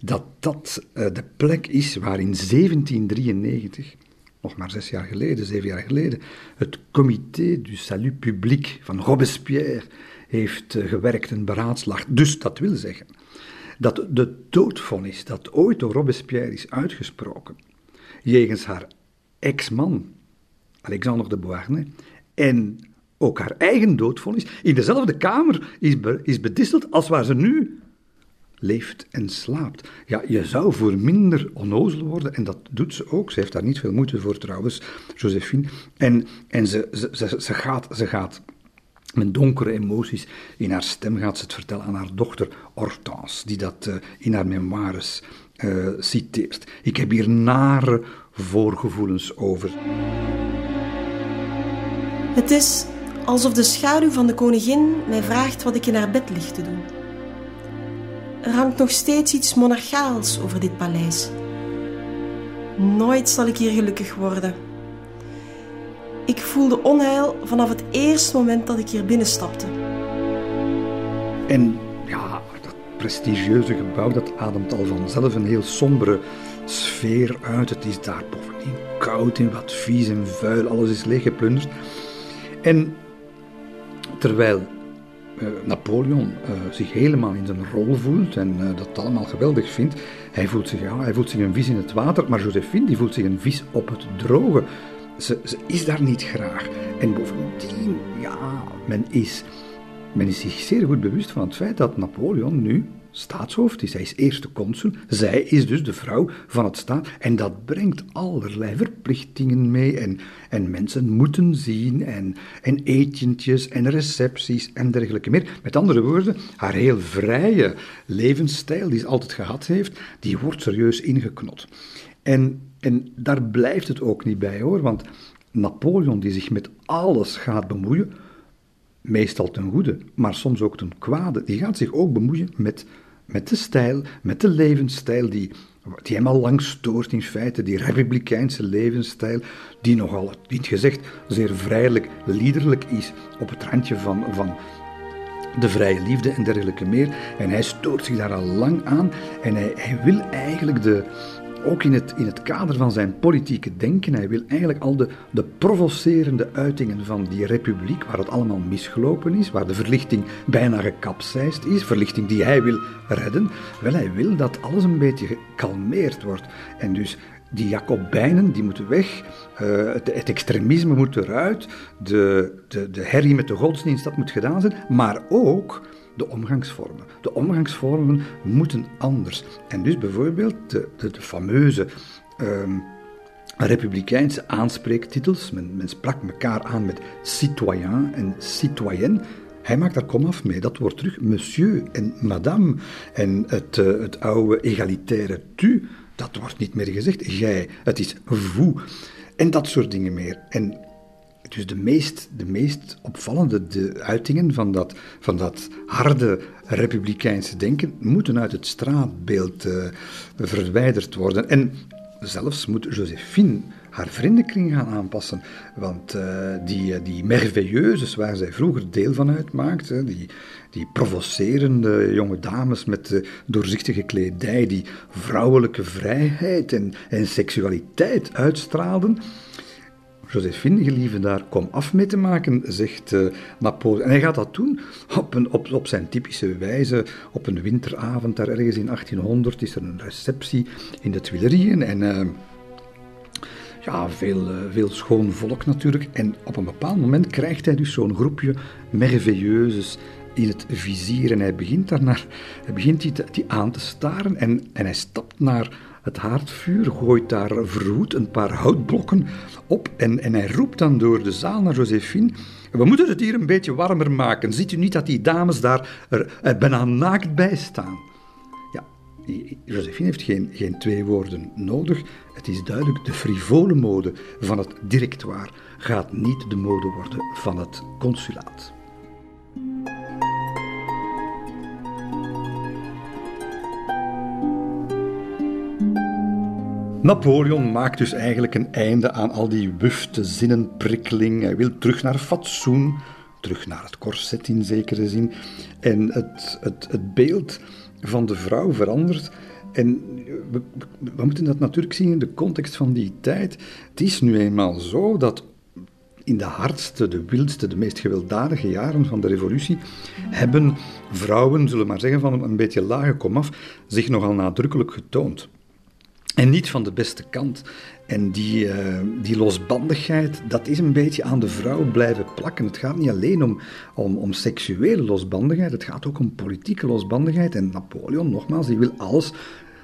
dat dat uh, de plek is waar in 1793, nog maar zes jaar geleden, zeven jaar geleden, het Comité du Salut Public van Robespierre heeft uh, gewerkt en beraadslaagd. Dus dat wil zeggen dat de doodvonnis dat ooit door Robespierre is uitgesproken, jegens haar ex-man, Alexander de Beauharnais, en ook haar eigen doodvonnis, in dezelfde kamer is, be is bedisseld als waar ze nu leeft en slaapt. Ja, je zou voor minder onnozel worden, en dat doet ze ook. Ze heeft daar niet veel moeite voor trouwens, Josephine. En, en ze, ze, ze, gaat, ze gaat met donkere emoties in haar stem gaat ze het vertellen aan haar dochter Hortense, die dat uh, in haar memoires uh, citeert. Ik heb hier nare voorgevoelens over. Het is alsof de schaduw van de koningin mij vraagt wat ik in haar bed lig te doen. Er hangt nog steeds iets monarchaals over dit paleis. Nooit zal ik hier gelukkig worden. Ik voelde onheil vanaf het eerste moment dat ik hier binnenstapte. En ja, dat prestigieuze gebouw dat ademt al vanzelf een heel sombere sfeer uit. Het is daar bovendien koud en wat vies en vuil, alles is leeggeplunderd. En terwijl Napoleon uh, zich helemaal in zijn rol voelt en uh, dat allemaal geweldig vindt. Hij voelt, zich, ja, hij voelt zich een vis in het water, maar Josephine die voelt zich een vis op het droge. Ze, ze, is daar niet graag. En bovendien, ja, men is, men is zich zeer goed bewust van het feit dat Napoleon nu staatshoofd is. Hij is eerste consul. Zij is dus de vrouw van het staat. En dat brengt allerlei verplichtingen mee. En, en mensen moeten zien. En, en etentjes en recepties en dergelijke meer. Met andere woorden, haar heel vrije levensstijl die ze altijd gehad heeft, die wordt serieus ingeknot. En, en daar blijft het ook niet bij hoor. Want Napoleon die zich met alles gaat bemoeien meestal ten goede, maar soms ook ten kwade. Die gaat zich ook bemoeien met met de stijl, met de levensstijl die, die hem al lang stoort in feite, die republikeinse levensstijl, die nogal, niet gezegd, zeer vrijelijk, liederlijk is, op het randje van, van de vrije liefde en dergelijke meer. En hij stoort zich daar al lang aan en hij, hij wil eigenlijk de, ook in het, in het kader van zijn politieke denken, hij wil eigenlijk al de, de provocerende uitingen van die republiek, waar het allemaal misgelopen is, waar de verlichting bijna gekapseist is, verlichting die hij wil redden, wel, hij wil dat alles een beetje gekalmeerd wordt. En dus die Jacobijnen die moeten weg, het, het, extremisme moet eruit, de, de, de herrie met de godsdienst dat moet gedaan zijn, maar ook de omgangsvormen. De omgangsvormen moeten anders. En dus bijvoorbeeld de, de, de fameuze um, republikeinse aanspreektitels. Men, men sprak elkaar aan met citoyen en citoyenne. Hij maakt daar komaf mee. Dat wordt terug monsieur en madame. En het, uh, het oude egalitaire tu, dat wordt niet meer gezegd. Jij, het is vous. En dat soort dingen meer. En dus de meest, de meest opvallende de uitingen van dat, van dat harde republikeinse denken moeten uit het straatbeeld uh, verwijderd worden. En zelfs moet Josephine haar vriendenkring gaan aanpassen. Want uh, die, die merveilleuses waar zij vroeger deel van uitmaakte, die, die provocerende jonge dames met de doorzichtige kledij, die vrouwelijke vrijheid en, en seksualiteit uitstraalden, Josephine, gelieve daar, kom af mee te maken, zegt uh, Napoleon. En hij gaat dat doen op, een, op, op zijn typische wijze. Op een winteravond, daar ergens in 1800, is er een receptie in de Tuilerieën. En uh, ja, veel, uh, veel schoon volk natuurlijk. En op een bepaald moment krijgt hij dus zo'n groepje merveilleuses in het vizier. En hij begint, daarnaar, hij begint die, die aan te staren en, en hij stapt naar het haardvuur, gooit daar verwoed een paar houtblokken op en, en hij roept dan door de zaal naar Josephine. We moeten het hier een beetje warmer maken. Ziet u niet dat die dames daar er, bijna naakt bij staan? Ja, Josephine heeft geen, geen twee woorden nodig. Het is duidelijk, de frivole mode van het directoire gaat niet de mode worden van het consulaat. Napoleon maakt dus eigenlijk een einde aan al die wufte zinnenprikkeling. Hij wil terug naar fatsoen, terug naar het corset in zekere zin. En het, het, het beeld van de vrouw verandert. En we, we, moeten dat natuurlijk zien in de context van die tijd. Het is nu eenmaal zo dat in de hardste, de wildste, de meest gewelddadige jaren van de revolutie hebben vrouwen, zullen we maar zeggen van een beetje lage komaf, zich nogal nadrukkelijk getoond. En niet van de beste kant. En die, uh, die losbandigheid, dat is een beetje aan de vrouw blijven plakken. Het gaat niet alleen om, om, om seksuele losbandigheid, het gaat ook om politieke losbandigheid. En Napoleon, nogmaals, die wil alles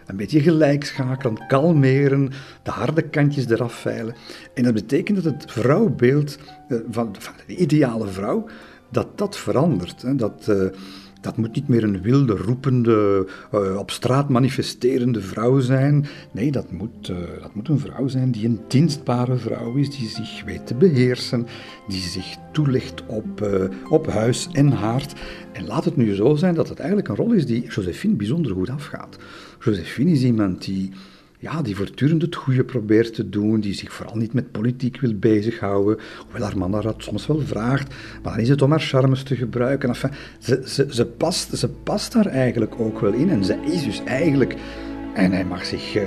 een beetje gelijk schakelen, kalmeren, de harde kantjes eraf veilen. En dat betekent dat het vrouwbeeld uh, van, de ideale vrouw, dat dat verandert. Hè. Dat... Uh, dat moet niet meer een wilde, roepende, uh, op straat manifesterende vrouw zijn. Nee, dat moet, uh, dat moet een vrouw zijn die een dienstbare vrouw is, die zich weet te beheersen, die zich toelegt op, uh, op huis en haard. En laat het nu zo zijn dat het eigenlijk een rol is die Josephine bijzonder goed afgaat. Josephine is iemand die ja, die voortdurend het goede probeert te doen, die zich vooral niet met politiek wil bezighouden, hoewel haar man dat soms wel vraagt, maar dan is het om haar charmes te gebruiken. Enfin, ze, ze, ze, past, ze past daar eigenlijk ook wel in en zij is dus eigenlijk... En hij mag, zich, uh,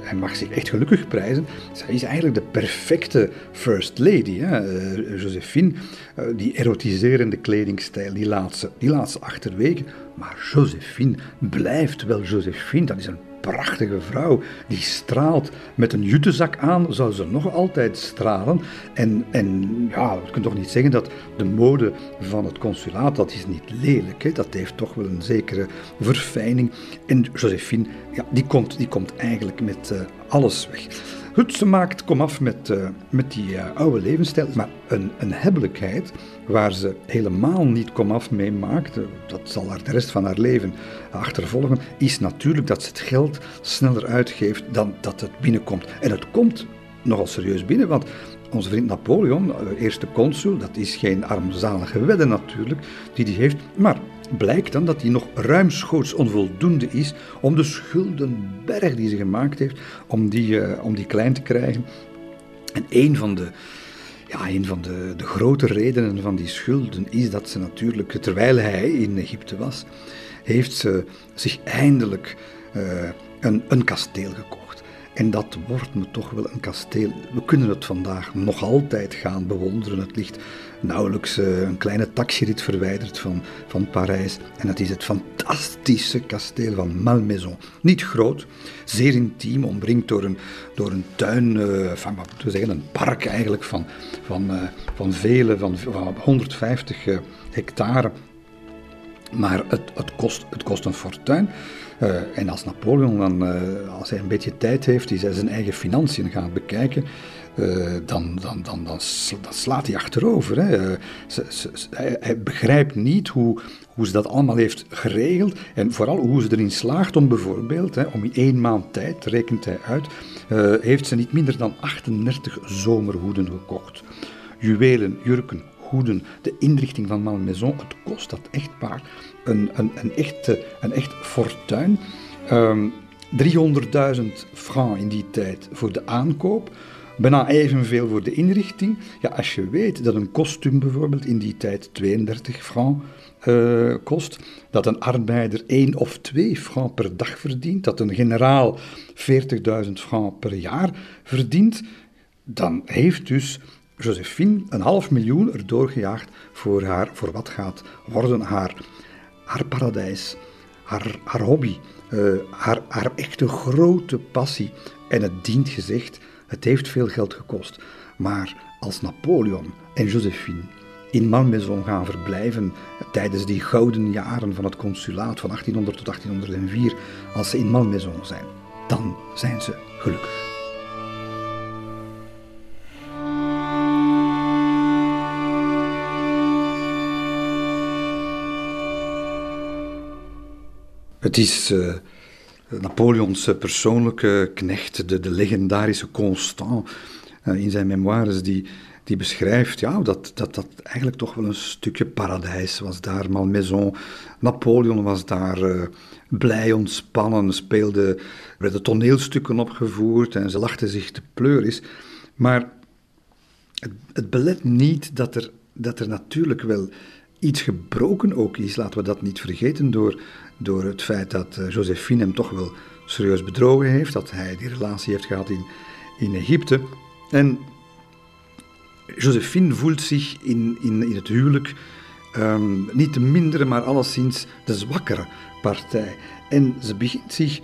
hij mag zich echt gelukkig prijzen. Zij is eigenlijk de perfecte first lady. Hè? Uh, Josephine, uh, die erotiserende kledingstijl, die laat, ze, die laat ze achterwege. Maar Josephine blijft wel Josephine. Dat is een prachtige vrouw. Die straalt met een jutezak aan, zou ze nog altijd stralen. En, en ja, je kunt toch niet zeggen dat de mode van het consulaat, dat is niet lelijk. Hè? Dat heeft toch wel een zekere verfijning. En Josephine, ja, die, komt, die komt eigenlijk met uh, alles weg. Ze maakt komaf met, uh, met die uh, oude levensstijl, maar een, een hebbelijkheid waar ze helemaal niet komaf mee maakt, dat zal haar de rest van haar leven achtervolgen, is natuurlijk dat ze het geld sneller uitgeeft dan dat het binnenkomt. En het komt nogal serieus binnen, want onze vriend Napoleon, eh, eerste consul, dat is geen armzalige wedde natuurlijk, die die heeft, maar blijkt dan dat hij nog ruimschoots onvoldoende is om de schuldenberg die ze gemaakt heeft, om die, uh, om die klein te krijgen. En een van de, ja, een van de, de grote redenen van die schulden is dat ze natuurlijk, terwijl hij in Egypte was, heeft ze zich eindelijk uh, een, een kasteel gekocht. En dat wordt me toch wel een kasteel. We kunnen het vandaag nog altijd gaan bewonderen. Het ligt nauwelijks uh, een kleine taxirit verwijderd van, van Parijs. En dat is het fantastische kasteel van Malmaison. Niet groot, zeer intiem, omringd door een, door een tuin, uh, van, wat zeggen, een park eigenlijk van, van, uh, van vele, van, van 150 hectare. Maar het, het, kost, het kost een fortuin. En als Napoleon dan, als hij een beetje tijd heeft, die zijn eigen financiën gaat bekijken, dan, dan, dan, dan, slaat hij achterover. Hè. Ze, hij, begrijpt niet hoe, hoe ze dat allemaal heeft geregeld en vooral hoe ze erin slaagt om bijvoorbeeld, hè, om in één maand tijd, rekent hij uit, heeft ze niet minder dan 38 zomerhoeden gekocht. Juwelen, jurken, hoeden, de inrichting van Malmaison, het kost dat echtpaar een, een, een, echt, een echt fortuin. Um, ehm, 300.000 francs in die tijd voor de aankoop, bijna evenveel voor de inrichting. Ja, als je weet dat een kostuum bijvoorbeeld in die tijd 32 francs uh, kost, dat een arbeider 1 of 2 francs per dag verdient, dat een generaal 40.000 francs per jaar verdient, dan heeft dus Josephine een half miljoen erdoor gejaagd voor, haar, voor wat gaat worden haar, haar paradijs, haar, haar hobby, uh, haar, haar echte grote passie. En het dient gezegd, het heeft veel geld gekost. Maar als Napoleon en Josephine in Malmaison gaan verblijven tijdens die gouden jaren van het consulaat van 1800 tot 1804, als ze in Malmaison zijn, dan zijn ze gelukkig. Het is uh, Napoleons persoonlijke knecht, de, de legendarische Constant, uh, in zijn memoires, die, die beschrijft ja, dat, dat dat eigenlijk toch wel een stukje paradijs was daar. Malmaison, Napoleon was daar blij ontspannen, speelde, werden toneelstukken opgevoerd en ze lachten zich te pleuris. Maar het, het belet niet dat er, dat er natuurlijk wel iets gebroken ook is, laten we dat niet vergeten, door, door het feit dat uh, Josephine hem toch wel serieus bedrogen heeft, dat hij die relatie heeft gehad in, Egypte. En Josephine voelt zich in, het huwelijk um, niet de mindere, maar alleszins de zwakkere partij. En ze begint zich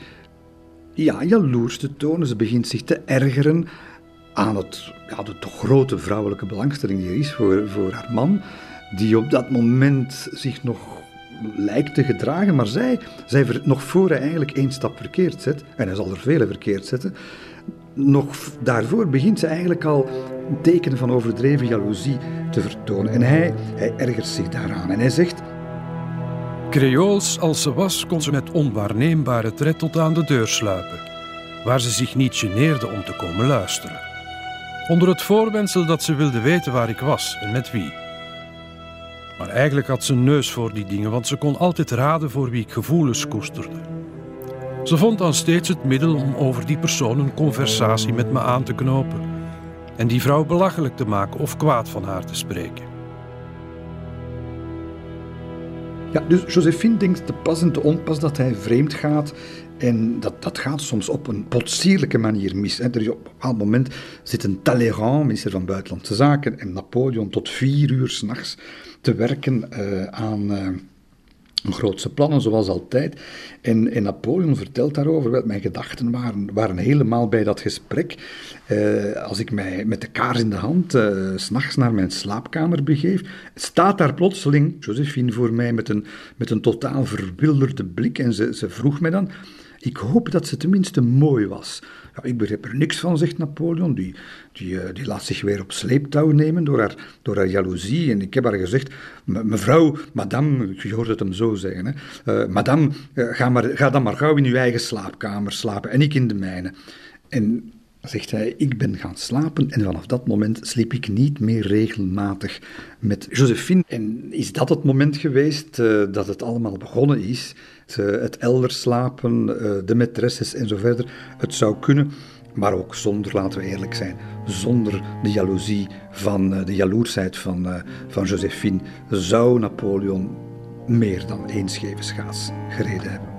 ja, jaloers te tonen, ze begint zich te ergeren aan het, ja, de toch grote vrouwelijke belangstelling die er is voor haar man die op dat moment zich nog lijkt te gedragen, maar zij, zij nog voor hij eigenlijk één stap verkeerd zet, en hij zal er vele verkeerd zetten, nog daarvoor begint ze eigenlijk al tekenen van overdreven jaloezie te vertonen. En hij, hij ergert zich daaraan en hij zegt... Creools als ze was, kon ze met onwaarneembare tred tot aan de deur sluipen, waar ze zich niet geneerde om te komen luisteren. Onder het voorwendsel dat ze wilde weten waar ik was en met wie. Maar eigenlijk had ze neus voor die dingen, want ze kon altijd raden voor wie ik gevoelens koesterde. Ze vond dan steeds het middel om over die persoon een conversatie met me aan te knopen en die vrouw belachelijk te maken of kwaad van haar te spreken. Ja, dus Josephine denkt te pas en te onpas dat hij vreemd gaat. En dat, dat gaat soms op een potsierlijke manier mis. Er is op een bepaald moment zit een Talleyrand, minister van Buitenlandse Zaken, en Napoleon tot vier uur s'nachts te werken uh, aan uh, grootse plannen, zoals altijd. En, Napoleon vertelt daarover, mijn gedachten waren, waren helemaal bij dat gesprek. Uh, als ik mij met de kaars in de hand uh, s'nachts naar mijn slaapkamer begeef, staat daar plotseling Josephine voor mij met een, met een totaal verwilderde blik. En ze, ze vroeg mij dan, ik hoop dat ze tenminste mooi was. Ja, ik begrijp er niks van, zegt Napoleon. Die, die, eh, die laat zich weer op sleeptouw nemen door haar, door haar jaloezie. En ik heb haar gezegd, mevrouw, madame, je hoort het hem zo zeggen, hè, uh, madame, uh, ga, maar, ga dan maar gauw in uw eigen slaapkamer slapen en ik in de mijne. En zegt hij, ik ben gaan slapen en vanaf dat moment sliep ik niet meer regelmatig met Josephine. En is dat het moment geweest dat het allemaal begonnen is? het elders slapen, de maîtresses en verder. Het zou kunnen maar ook zonder, laten we eerlijk zijn, zonder de jaloezie van eh, de jaloersheid van, van Josephine, zou Napoleon meer dan één scheve schaats gereden hebben.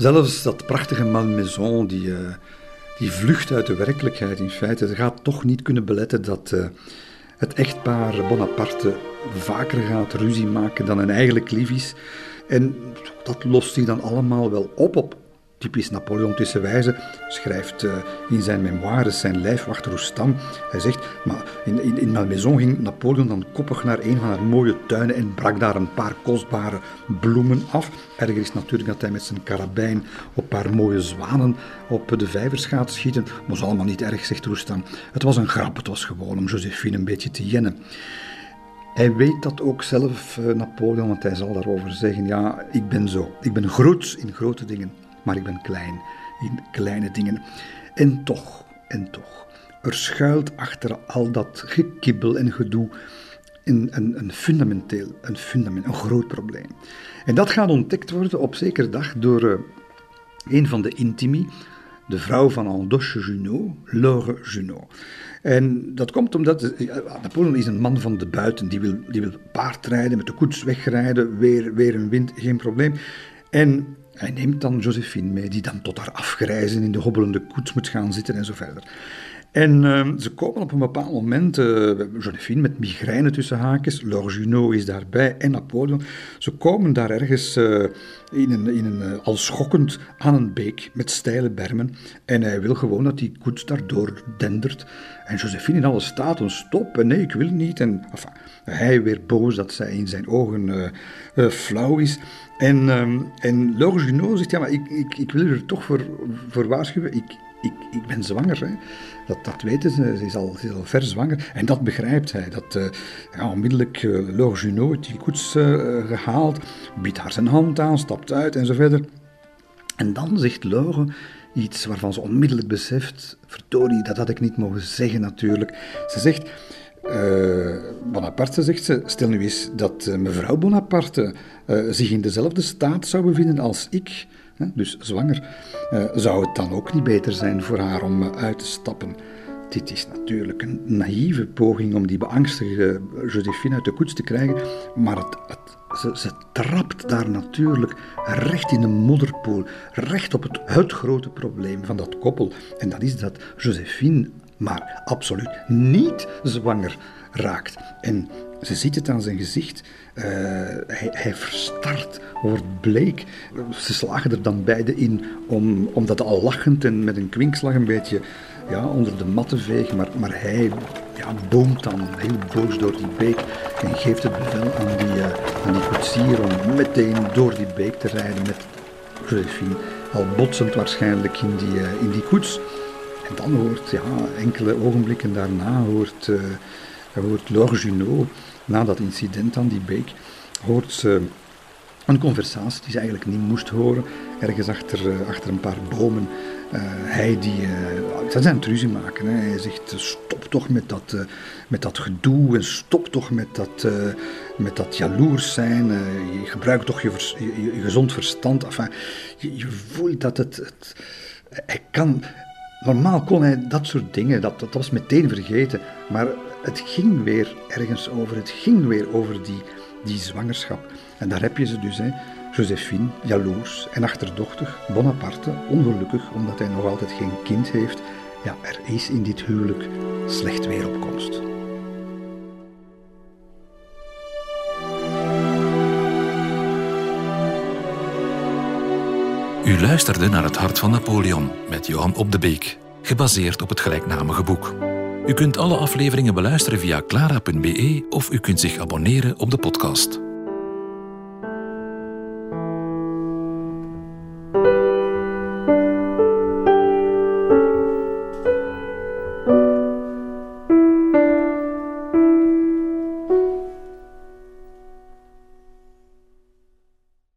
Zelfs dat prachtige Malmaison, die, uh, die vlucht uit de werkelijkheid in feite, gaat toch niet kunnen beletten dat uh, het echtpaar Bonaparte vaker gaat ruzie maken dan een eigenlijk lief is. En dat lost hij dan allemaal wel op op typisch Napoleon wijze, schrijft uh, in zijn memoires zijn lijfwachter Roustam. Hij zegt, maar in, in, in ging Napoleon dan koppig naar een van haar mooie tuinen en brak daar een paar kostbare bloemen af. Erger is natuurlijk dat hij met zijn karabijn op paar mooie zwanen op de vijvers gaat schieten. Was allemaal niet erg, zegt Roustam. Het was een grap, het was gewoon om Josephine een beetje te jennen. Hij weet dat ook zelf, uh, Napoleon, want hij zal daarover zeggen: Ja, ik ben zo. Ik ben groot in grote dingen maar ik ben klein in kleine dingen. En toch, en toch, er schuilt achter al dat gekibbel en gedoe een, een, fundamenteel, een fundament, een groot probleem. En dat gaat ontdekt worden op zekere dag door uh, een van de intimi, de vrouw van Andoche Junot, Laure Junot. En dat komt omdat uh, Napoleon is een man van de buiten, die wil, die wil paardrijden, met de koets wegrijden, weer, weer een wind, geen probleem. En hij neemt dan Josephine mee, die dan tot haar afgrijzen in de hobbelende koets moet gaan zitten en zo verder. En uh, ze komen op een bepaald moment, uh, Josephine met migraine tussen haakjes, Junot is daarbij en Napoleon. Ze komen daar ergens uh, in een, in een, al schokkend aan een beek met steile bermen. En hij wil gewoon dat die koets daardoor dendert. En Josephine in alle staat, stop, en nee, ik wil niet. En hij weer boos dat zij in zijn ogen flauw is. En, um, en Junot zegt, ja, maar ik, ik, ik wil er toch voor, voor waarschuwen. Ik, ik, ik ben zwanger. Hè. Dat, dat weten ze, ze is, al, ze is al ver zwanger. En dat begrijpt hij. Dat, uh, ja, onmiddellijk uh, Laure Junot heeft die koets uh, gehaald, biedt haar zijn hand aan, stapt uit en zo verder. En dan zegt Laure iets waarvan ze onmiddellijk beseft, verdorie, dat had ik niet mogen zeggen natuurlijk. Ze zegt... Bonaparte zegt ze, stel nu eens dat mevrouw Bonaparte zich in dezelfde staat zou bevinden als ik, dus zwanger, zou het dan ook niet beter zijn voor haar om uit te stappen? Dit is natuurlijk een naïeve poging om die beangstigde Josephine uit de koets te krijgen, maar het, het, ze, trapt daar natuurlijk recht in de modderpoel, recht op het, het grote probleem van dat koppel. En dat is dat Josephine maar absoluut niet zwanger raakt. En ze ziet het aan zijn gezicht. Uh, hij, hij, verstart, wordt bleek. Ze slagen er dan beide in om, om dat al lachend en met een kwinkslag een beetje ja, onder de mat te vegen. Maar, maar hij ja, boomt dan heel boos door die beek en geeft het bevel aan die, uh, aan die koetsier om meteen door die beek te rijden met Josephine. Al botsend waarschijnlijk in die, uh, in die koets. En dan hoort, ja, enkele ogenblikken daarna hoort, uh, hoort Junot, na dat incident aan die beek, hoort ze een conversatie die ze eigenlijk niet moest horen, ergens achter, uh, achter een paar bomen. Uh, hij die, uh, zijn ruzie maken. Hè. Hij zegt, stop toch met dat, met dat gedoe en stop toch met dat, met dat jaloers zijn. je gebruikt toch je, gezond verstand. Enfin, je, je voelt dat het, het hij kan, Normaal kon hij dat soort dingen, dat, dat was meteen vergeten. Maar het ging weer ergens over. Het ging weer over die, die zwangerschap. En daar heb je ze dus, hè. Josephine, jaloers en achterdochtig. Bonaparte, ongelukkig omdat hij nog altijd geen kind heeft. Ja, er is in dit huwelijk slecht weer op komst. U luisterde naar Het Hart van Napoleon met Johan Op de Beek, gebaseerd op het gelijknamige boek. U kunt alle afleveringen beluisteren via clara.be of u kunt zich abonneren op de podcast.